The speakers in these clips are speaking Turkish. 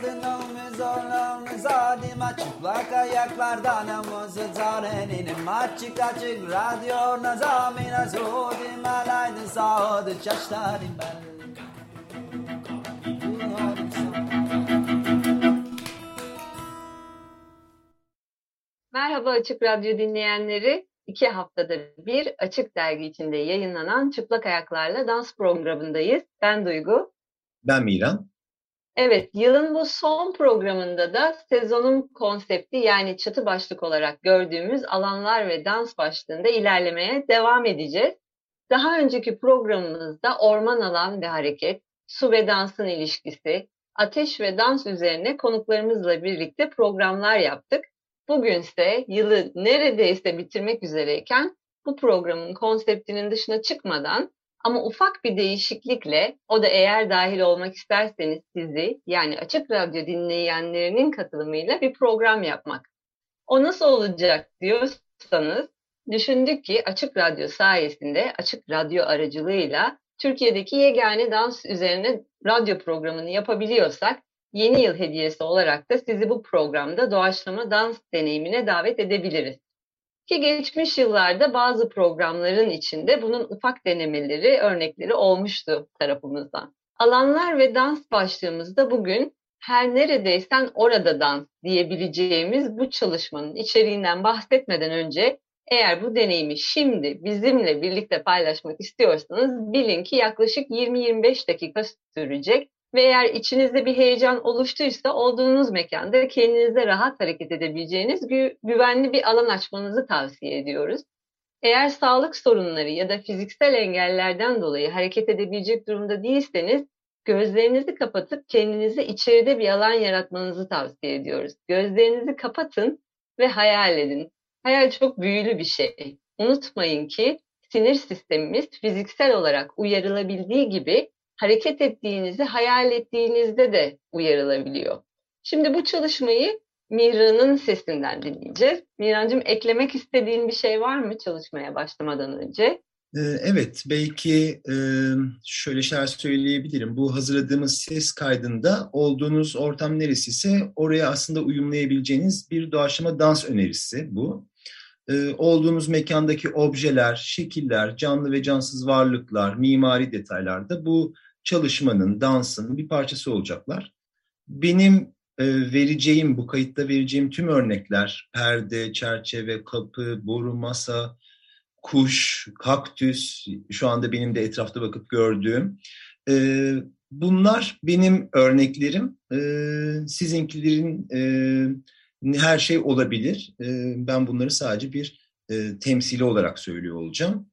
aldın omuz omuz adıma çıplak ayaklardan omuz zarenin açık açık radyo nazamina zodim alaydın sağdı çaşlarım ben Merhaba Açık Radyo dinleyenleri. İki haftada bir Açık Dergi içinde yayınlanan Çıplak Ayaklarla Dans programındayız. Ben Duygu. Ben Miran. Evet, yılın bu son programında da sezonun konsepti yani çatı başlık olarak gördüğümüz alanlar ve dans başlığında ilerlemeye devam edeceğiz. Daha önceki programımızda orman alan ve hareket, su ve dansın ilişkisi, ateş ve dans üzerine konuklarımızla birlikte programlar yaptık. Bugünse yılı neredeyse bitirmek üzereyken bu programın konseptinin dışına çıkmadan ama ufak bir değişiklikle o da eğer dahil olmak isterseniz sizi yani Açık Radyo dinleyenlerinin katılımıyla bir program yapmak. O nasıl olacak diyorsanız düşündük ki Açık Radyo sayesinde Açık Radyo aracılığıyla Türkiye'deki yegane dans üzerine radyo programını yapabiliyorsak yeni yıl hediyesi olarak da sizi bu programda doğaçlama dans deneyimine davet edebiliriz. Ki geçmiş yıllarda bazı programların içinde bunun ufak denemeleri, örnekleri olmuştu tarafımızdan. Alanlar ve dans başlığımızda bugün her neredeysen orada dans diyebileceğimiz bu çalışmanın içeriğinden bahsetmeden önce eğer bu deneyimi şimdi bizimle birlikte paylaşmak istiyorsanız bilin ki yaklaşık 20-25 dakika sürecek ve eğer içinizde bir heyecan oluştuysa olduğunuz mekanda kendinize rahat hareket edebileceğiniz gü güvenli bir alan açmanızı tavsiye ediyoruz. Eğer sağlık sorunları ya da fiziksel engellerden dolayı hareket edebilecek durumda değilseniz gözlerinizi kapatıp kendinize içeride bir alan yaratmanızı tavsiye ediyoruz. Gözlerinizi kapatın ve hayal edin. Hayal çok büyülü bir şey. Unutmayın ki sinir sistemimiz fiziksel olarak uyarılabildiği gibi hareket ettiğinizi hayal ettiğinizde de uyarılabiliyor. Şimdi bu çalışmayı Mira'nın sesinden dinleyeceğiz. Mirancığım eklemek istediğin bir şey var mı çalışmaya başlamadan önce? Evet, belki şöyle şeyler söyleyebilirim. Bu hazırladığımız ses kaydında olduğunuz ortam neresi ise oraya aslında uyumlayabileceğiniz bir doğaçlama dans önerisi bu. Olduğunuz mekandaki objeler, şekiller, canlı ve cansız varlıklar, mimari detaylar da bu çalışmanın, dansın bir parçası olacaklar. Benim e, vereceğim, bu kayıtta vereceğim tüm örnekler, perde, çerçeve, kapı, boru, masa, kuş, kaktüs, şu anda benim de etrafta bakıp gördüğüm. E, bunlar benim örneklerim. E, sizinkilerin her şey olabilir. Ben bunları sadece bir temsili olarak söylüyor olacağım.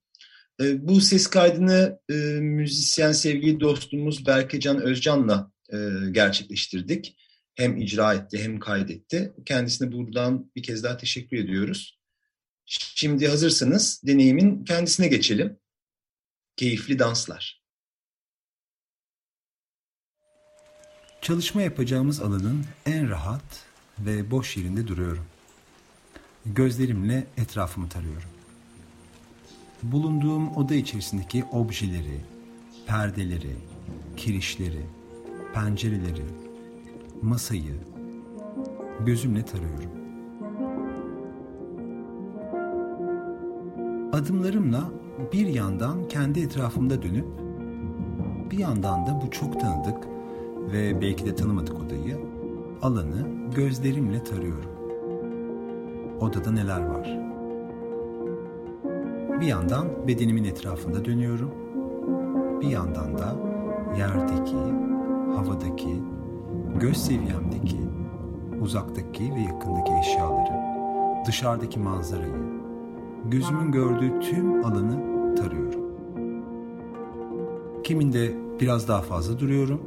E, bu ses kaydını e, müzisyen sevgili dostumuz Berkecan Özcan'la e, gerçekleştirdik. Hem icra etti hem kaydetti. Kendisine buradan bir kez daha teşekkür ediyoruz. Şimdi hazırsanız deneyimin kendisine geçelim. Keyifli danslar. Çalışma yapacağımız alanın en rahat ve boş yerinde duruyorum. Gözlerimle etrafımı tarıyorum bulunduğum oda içerisindeki objeleri, perdeleri, kirişleri, pencereleri, masayı gözümle tarıyorum. Adımlarımla bir yandan kendi etrafımda dönüp bir yandan da bu çok tanıdık ve belki de tanımadık odayı, alanı gözlerimle tarıyorum. Odada neler var? Bir yandan bedenimin etrafında dönüyorum. Bir yandan da yerdeki, havadaki, göz seviyemdeki, uzaktaki ve yakındaki eşyaları, dışarıdaki manzarayı, gözümün gördüğü tüm alanı tarıyorum. Kiminde biraz daha fazla duruyorum,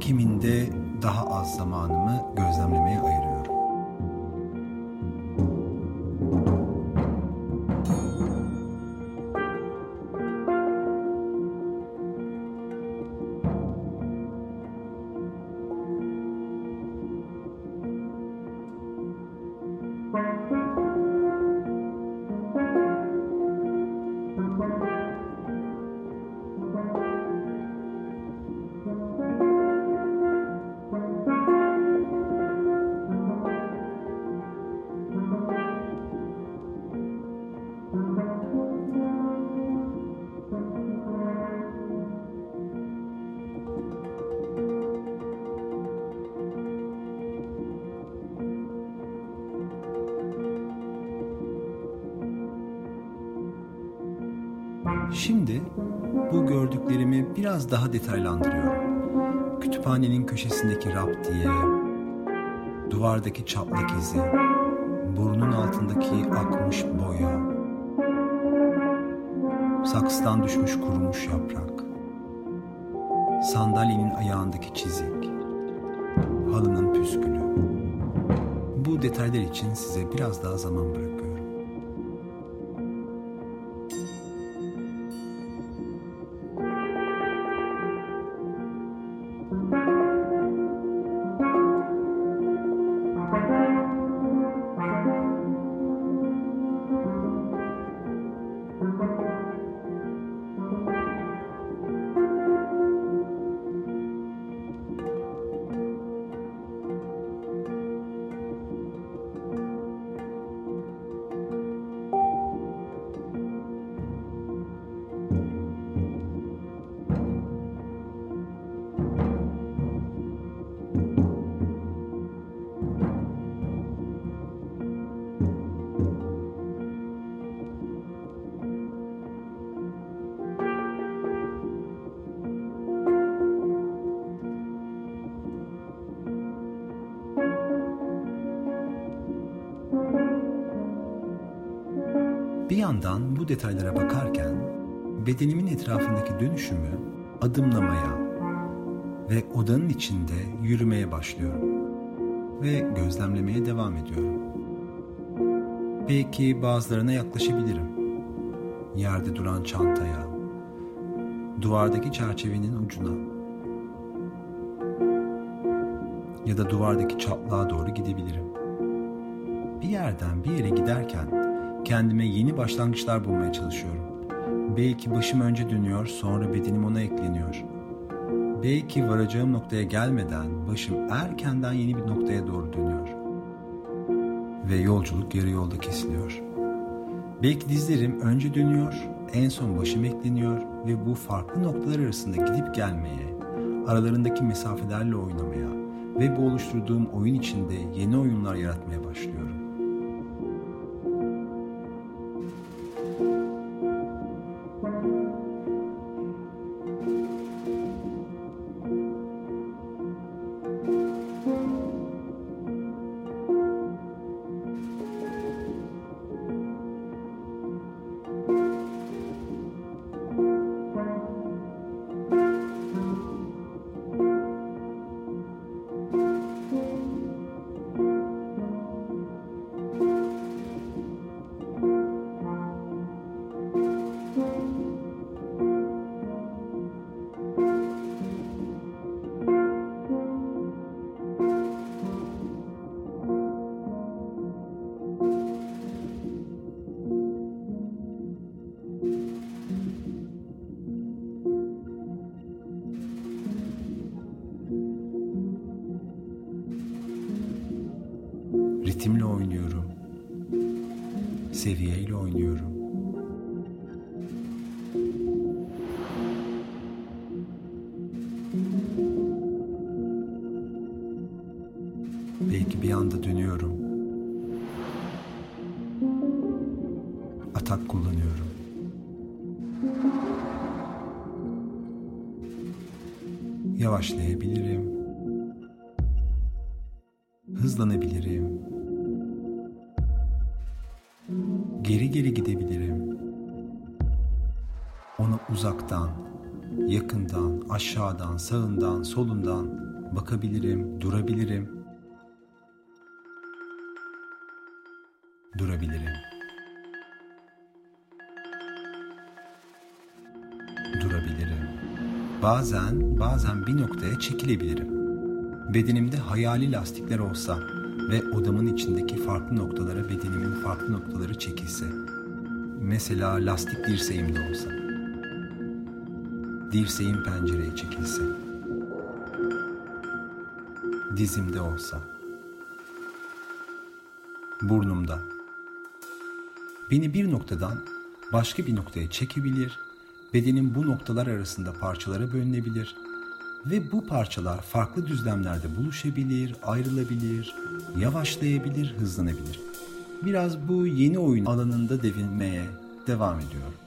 kiminde daha az zamanımı gözlemlemeye ayırıyorum. Biraz daha detaylandırıyorum. Kütüphanenin köşesindeki raptiye, duvardaki çatlak izi, burnun altındaki akmış boya, saksıdan düşmüş kurumuş yaprak, sandalyenin ayağındaki çizik, halının püskülü. Bu detaylar için size biraz daha zaman bırakıyorum. Bir yandan bu detaylara bakarken bedenimin etrafındaki dönüşümü adımlamaya ve odanın içinde yürümeye başlıyorum ve gözlemlemeye devam ediyorum. Belki bazılarına yaklaşabilirim. Yerde duran çantaya, duvardaki çerçevenin ucuna ya da duvardaki çatlağa doğru gidebilirim. Bir yerden bir yere giderken kendime yeni başlangıçlar bulmaya çalışıyorum. Belki başım önce dönüyor, sonra bedenim ona ekleniyor. Belki varacağım noktaya gelmeden başım erkenden yeni bir noktaya doğru dönüyor. Ve yolculuk yarı yolda kesiliyor. Belki dizlerim önce dönüyor, en son başım ekleniyor ve bu farklı noktalar arasında gidip gelmeye, aralarındaki mesafelerle oynamaya ve bu oluşturduğum oyun içinde yeni oyunlar yaratmaya başlıyorum. Ritimle oynuyorum. Seviyeyle oynuyorum. Aşağıdan, sağından, solundan bakabilirim, durabilirim. Durabilirim. Durabilirim. Bazen, bazen bir noktaya çekilebilirim. Bedenimde hayali lastikler olsa ve odamın içindeki farklı noktalara bedenimin farklı noktaları çekilse. Mesela lastik dirseğimde olsa. Dirseğim pencereye çekilse. Dizimde olsa. Burnumda. Beni bir noktadan başka bir noktaya çekebilir, bedenin bu noktalar arasında parçalara bölünebilir ve bu parçalar farklı düzlemlerde buluşabilir, ayrılabilir, yavaşlayabilir, hızlanabilir. Biraz bu yeni oyun alanında devinmeye devam ediyorum.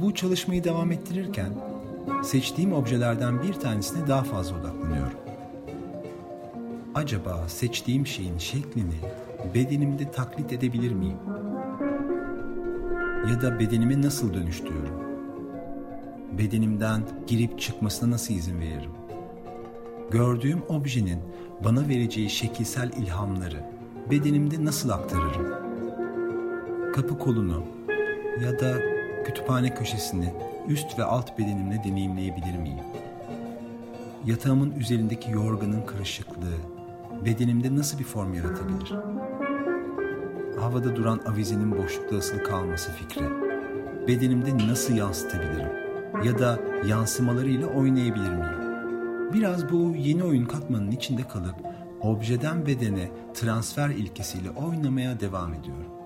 Bu çalışmayı devam ettirirken seçtiğim objelerden bir tanesine daha fazla odaklanıyorum. Acaba seçtiğim şeyin şeklini bedenimde taklit edebilir miyim? Ya da bedenimi nasıl dönüştürüyorum? Bedenimden girip çıkmasına nasıl izin veririm? Gördüğüm objenin bana vereceği şekilsel ilhamları bedenimde nasıl aktarırım? Kapı kolunu ya da kütüphane köşesini üst ve alt bedenimle deneyimleyebilir miyim? Yatağımın üzerindeki yorganın kırışıklığı bedenimde nasıl bir form yaratabilir? Havada duran avizenin boşlukta asılı kalması fikri bedenimde nasıl yansıtabilirim? Ya da yansımalarıyla oynayabilir miyim? Biraz bu yeni oyun katmanın içinde kalıp objeden bedene transfer ilkesiyle oynamaya devam ediyorum.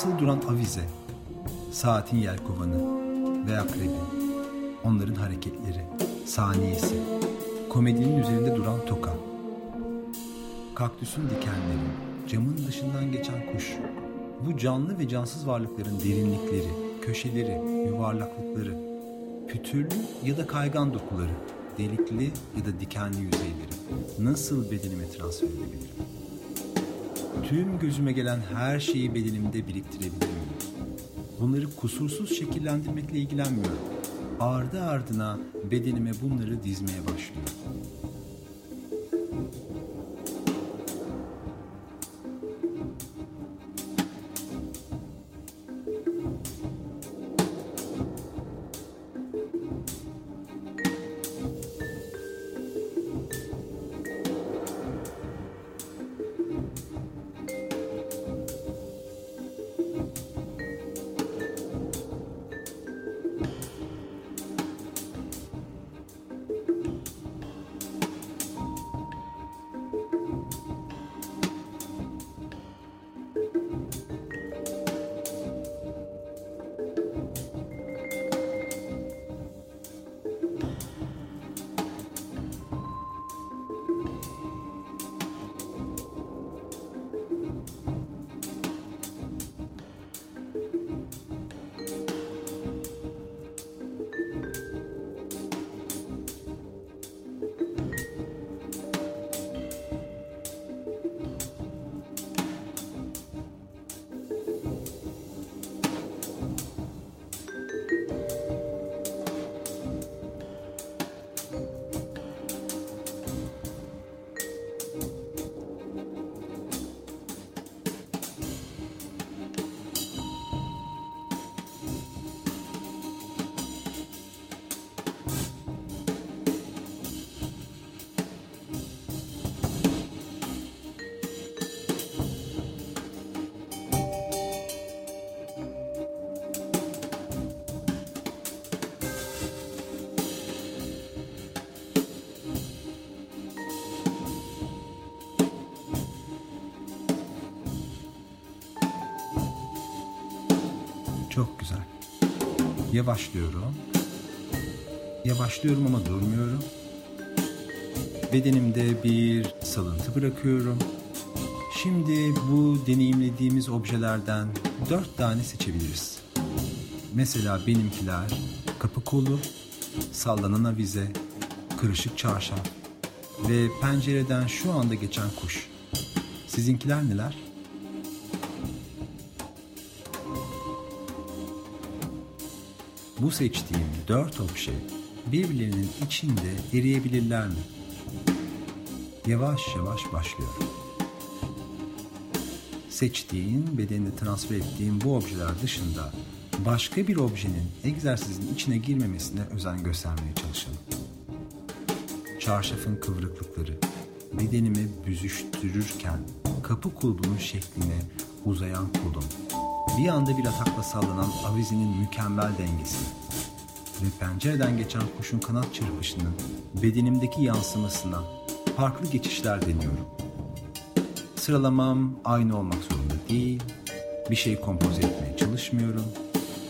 Asılı duran avize, saatin yelkovanı ve akrebi, onların hareketleri, saniyesi, komedinin üzerinde duran toka, kaktüsün dikenleri, camın dışından geçen kuş, bu canlı ve cansız varlıkların derinlikleri, köşeleri, yuvarlaklıkları, pütürlü ya da kaygan dokuları, delikli ya da dikenli yüzeyleri nasıl bedenime transfer edebilirim? Tüm gözüme gelen her şeyi bedenimde biriktirebilir miyim? Bunları kusursuz şekillendirmekle ilgilenmiyorum. Ardı ardına bedenime bunları dizmeye başlıyorum. Yavaşlıyorum. Yavaşlıyorum ama durmuyorum. Bedenimde bir salıntı bırakıyorum. Şimdi bu deneyimlediğimiz objelerden dört tane seçebiliriz. Mesela benimkiler kapı kolu, sallanan avize, kırışık çarşaf ve pencereden şu anda geçen kuş. Sizinkiler neler? Bu seçtiğim dört obje birbirlerinin içinde eriyebilirler mi? Yavaş yavaş başlıyorum. Seçtiğin, bedenine transfer ettiğin bu objeler dışında başka bir objenin egzersizin içine girmemesine özen göstermeye çalışalım. Çarşafın kıvrıklıkları bedenimi büzüştürürken kapı kulbunun şekline uzayan kolum, bir anda bir atakla sallanan avizinin mükemmel dengesi ve pencereden geçen kuşun kanat çırpışının bedenimdeki yansımasına farklı geçişler deniyorum. Sıralamam aynı olmak zorunda değil, bir şey kompoze etmeye çalışmıyorum.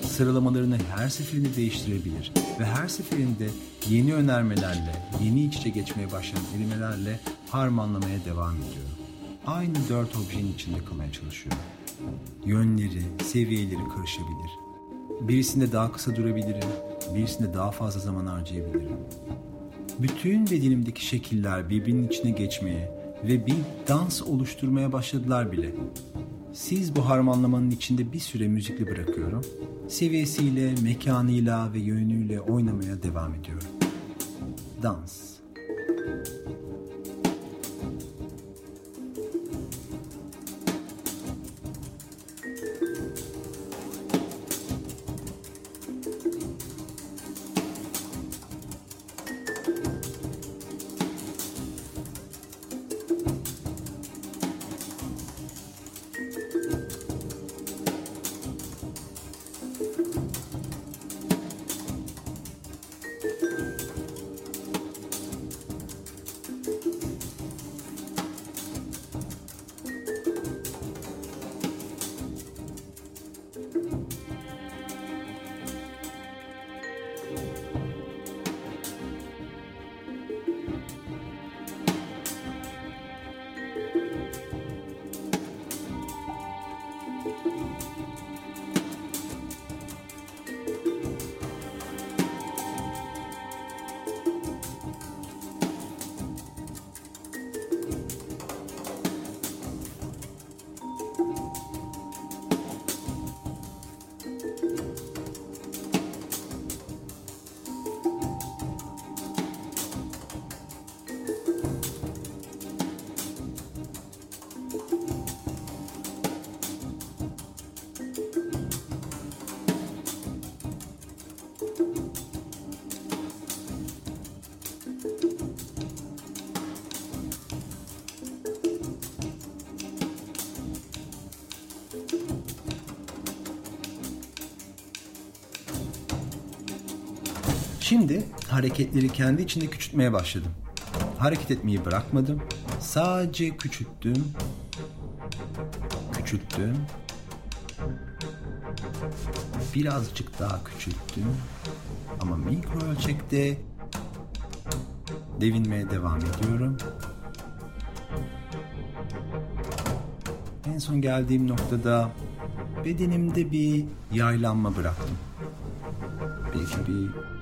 Sıralamalarını her seferinde değiştirebilir ve her seferinde yeni önermelerle, yeni iç içe geçmeye başlayan erimelerle harmanlamaya devam ediyorum. Aynı dört objenin içinde kalmaya çalışıyorum. Yönleri, seviyeleri karışabilir. Birisinde daha kısa durabilirim, birisinde daha fazla zaman harcayabilirim. Bütün bedenimdeki şekiller birbirinin içine geçmeye ve bir dans oluşturmaya başladılar bile. Siz bu harmanlamanın içinde bir süre müzikli bırakıyorum. Seviyesiyle, mekanıyla ve yönüyle oynamaya devam ediyorum. Dans. Şimdi hareketleri kendi içinde küçültmeye başladım. Hareket etmeyi bırakmadım. Sadece küçülttüm. Küçülttüm. Birazcık daha küçülttüm. Ama mikro ölçekte devinmeye devam ediyorum. En son geldiğim noktada bedenimde bir yaylanma bıraktım. Belki bir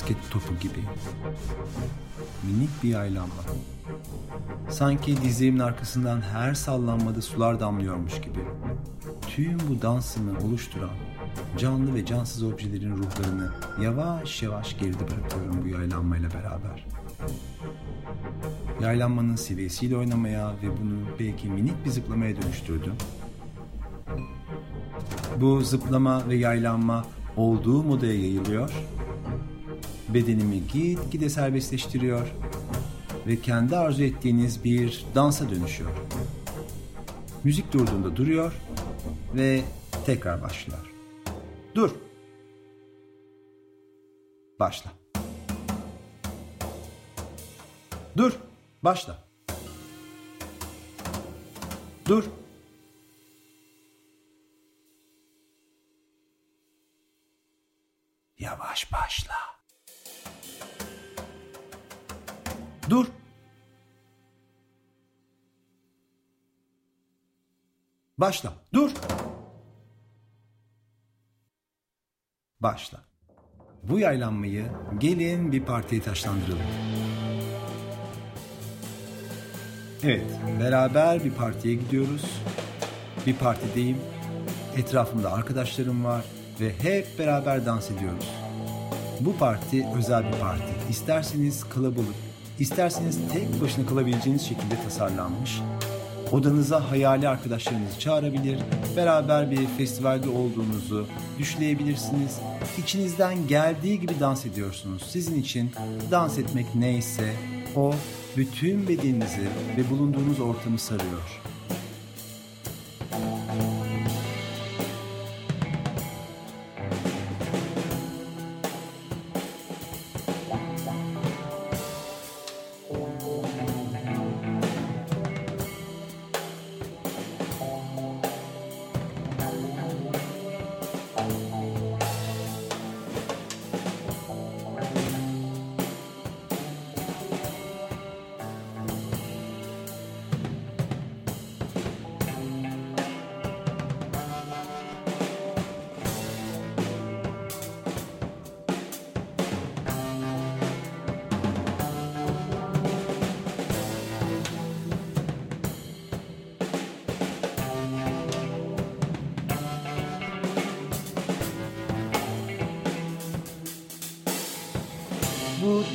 basket topu gibi. Minik bir yaylanma. Sanki dizlerimin arkasından her sallanmada sular damlıyormuş gibi. Tüm bu dansımı oluşturan canlı ve cansız objelerin ruhlarını yavaş yavaş geride bırakıyorum bu yaylanmayla beraber. Yaylanmanın seviyesiyle oynamaya ve bunu belki minik bir zıplamaya dönüştürdüm. Bu zıplama ve yaylanma olduğu modaya yayılıyor bedenimi gitgide serbestleştiriyor ve kendi arzu ettiğiniz bir dansa dönüşüyor. Müzik durduğunda duruyor ve tekrar başlıyor. Dur. Başla. Dur. Başla. Dur. Yavaş başla. Dur. Başla. Dur. Başla. Bu yaylanmayı gelin bir partiye taşlandıralım. Evet, beraber bir partiye gidiyoruz. Bir partideyim. Etrafımda arkadaşlarım var ve hep beraber dans ediyoruz. Bu parti özel bir parti. İsterseniz kalabalık, isterseniz tek başına kalabileceğiniz şekilde tasarlanmış. Odanıza hayali arkadaşlarınızı çağırabilir, beraber bir festivalde olduğunuzu düşleyebilirsiniz. İçinizden geldiği gibi dans ediyorsunuz. Sizin için dans etmek neyse o bütün bedeninizi ve bulunduğunuz ortamı sarıyor.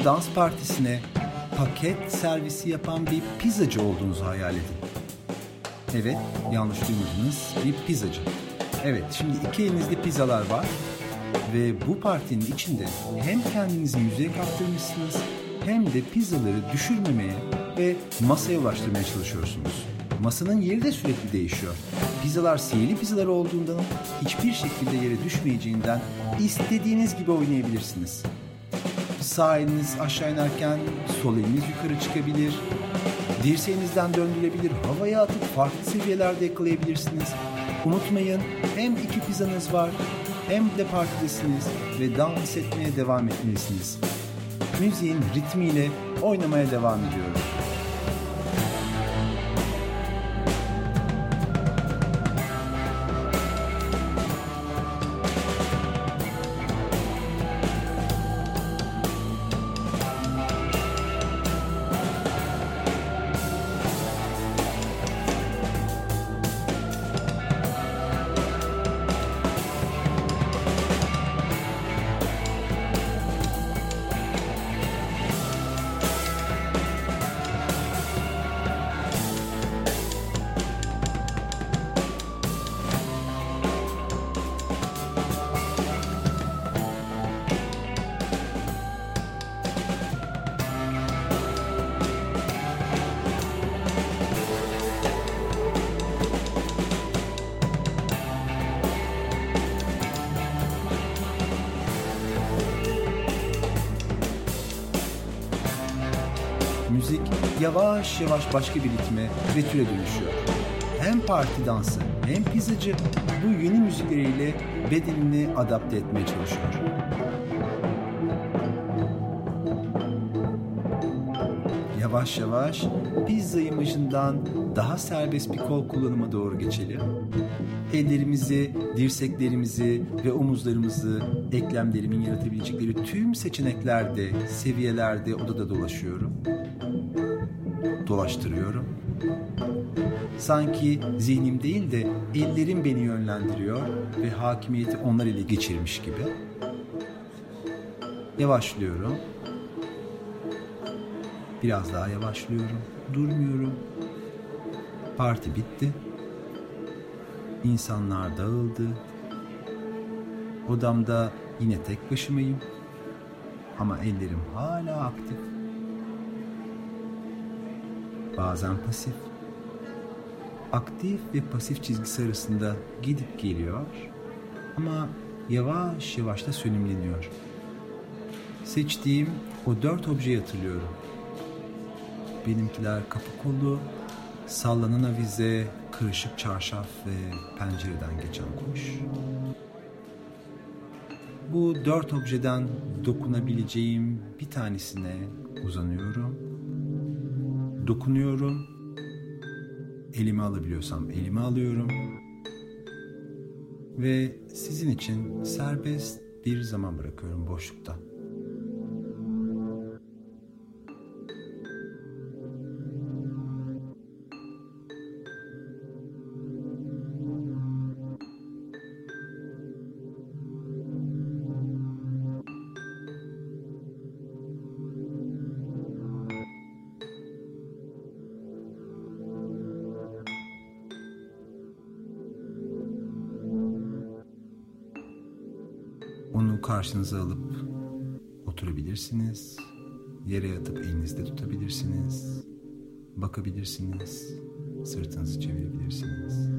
Dans partisine paket servisi yapan bir pizzacı olduğunuzu hayal edin. Evet, yanlış duymadınız. Bir pizzacı. Evet, şimdi iki elinizde pizzalar var ve bu partinin içinde hem kendinizi yüzeye kaptırmışsınız hem de pizzaları düşürmemeye ve masaya ulaştırmaya çalışıyorsunuz. Masanın yeri de sürekli değişiyor. Pizzalar sihirli pizzalar olduğundan hiçbir şekilde yere düşmeyeceğinden istediğiniz gibi oynayabilirsiniz. Sağ eliniz aşağı inerken sol eliniz yukarı çıkabilir. Dirseğinizden döndürebilir, havaya atıp farklı seviyelerde yakalayabilirsiniz. Unutmayın hem iki pizzanız var hem de partidesiniz ve dans etmeye devam etmelisiniz. Müziğin ritmiyle oynamaya devam ediyorum. Yavaş yavaş başka bir ritme ve türe dönüşüyor. Hem parti dansı hem pizzacı bu yeni müzikleriyle bedenini adapte etmeye çalışıyor. Yavaş yavaş pizza imajından daha serbest bir kol kullanıma doğru geçelim. Ellerimizi, dirseklerimizi ve omuzlarımızı eklemlerimin yaratabilecekleri tüm seçeneklerde, seviyelerde odada dolaşıyorum. Dolaştırıyorum. Sanki zihnim değil de ellerim beni yönlendiriyor ve hakimiyeti onlar ile geçirmiş gibi. Yavaşlıyorum. Biraz daha yavaşlıyorum. Durmuyorum. Parti bitti. İnsanlar dağıldı. Odamda yine tek başımayım. Ama ellerim hala aktif. Bazen pasif. Aktif ve pasif çizgisi arasında gidip geliyor. Ama yavaş yavaş da sönümleniyor. Seçtiğim o dört objeyi hatırlıyorum. Benimkiler kapı kolu, sallanan avize, kırışık çarşaf ve pencereden geçen kuş. Bu dört objeden dokunabileceğim bir tanesine uzanıyorum dokunuyorum. Elime alabiliyorsam elime alıyorum. Ve sizin için serbest bir zaman bırakıyorum boşlukta. Onu karşınıza alıp oturabilirsiniz. Yere yatıp elinizde tutabilirsiniz. Bakabilirsiniz. Sırtınızı çevirebilirsiniz.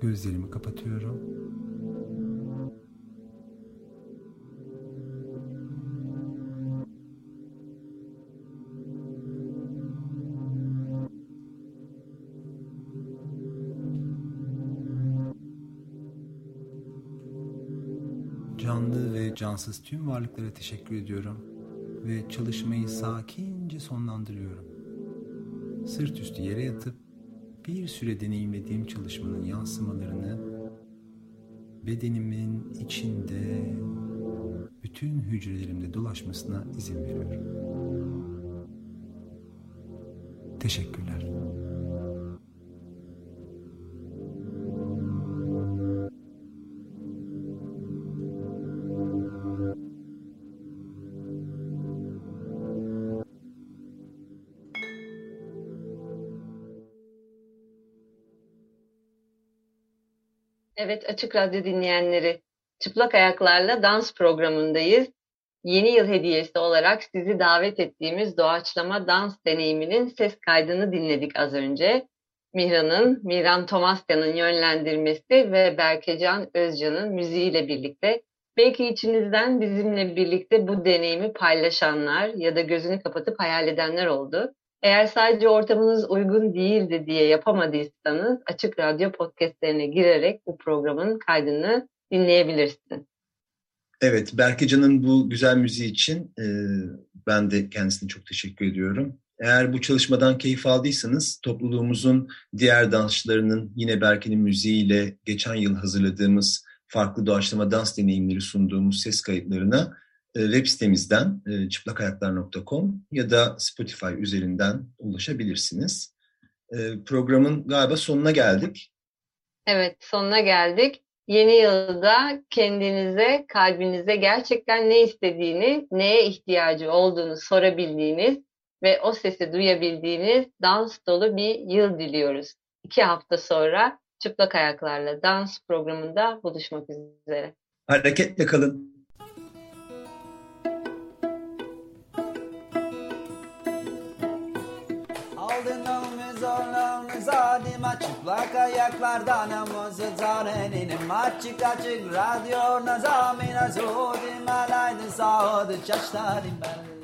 Gözlerimi kapatıyorum. Cansız tüm varlıklara teşekkür ediyorum ve çalışmayı sakince sonlandırıyorum. Sırt üstü yere yatıp bir süre deneyimlediğim çalışmanın yansımalarını bedenimin içinde bütün hücrelerimde dolaşmasına izin veriyorum. Teşekkürler. Evet, Açık Radyo dinleyenleri, Çıplak Ayaklarla Dans programındayız. Yeni yıl hediyesi olarak sizi davet ettiğimiz doğaçlama dans deneyiminin ses kaydını dinledik az önce. Mihran'ın, Mihran Tomasya'nın yönlendirmesi ve Berkecan Özcan'ın müziğiyle birlikte belki içinizden bizimle birlikte bu deneyimi paylaşanlar ya da gözünü kapatıp hayal edenler oldu. Eğer sadece ortamınız uygun değildi diye yapamadıysanız Açık Radyo podcastlerine girerek bu programın kaydını dinleyebilirsiniz. Evet, Berkecan'ın bu güzel müziği için e, ben de kendisine çok teşekkür ediyorum. Eğer bu çalışmadan keyif aldıysanız topluluğumuzun diğer dansçılarının yine Berke'nin müziğiyle geçen yıl hazırladığımız farklı doğaçlama dans deneyimleri sunduğumuz ses kayıtlarına web sitemizden e, çıplakayaklar.com ya da Spotify üzerinden ulaşabilirsiniz. E, programın galiba sonuna geldik. Evet, sonuna geldik. Yeni yılda kendinize, kalbinize gerçekten ne istediğini, neye ihtiyacı olduğunu sorabildiğiniz ve o sesi duyabildiğiniz dans dolu bir yıl diliyoruz. İki hafta sonra Çıplak Ayaklarla Dans programında buluşmak üzere. Hareketle kalın. Omuz zadima çıplak ayaklardan omuz zarenin açık açık radyo nazamina zudim alaydı sağdı çaştarim ben.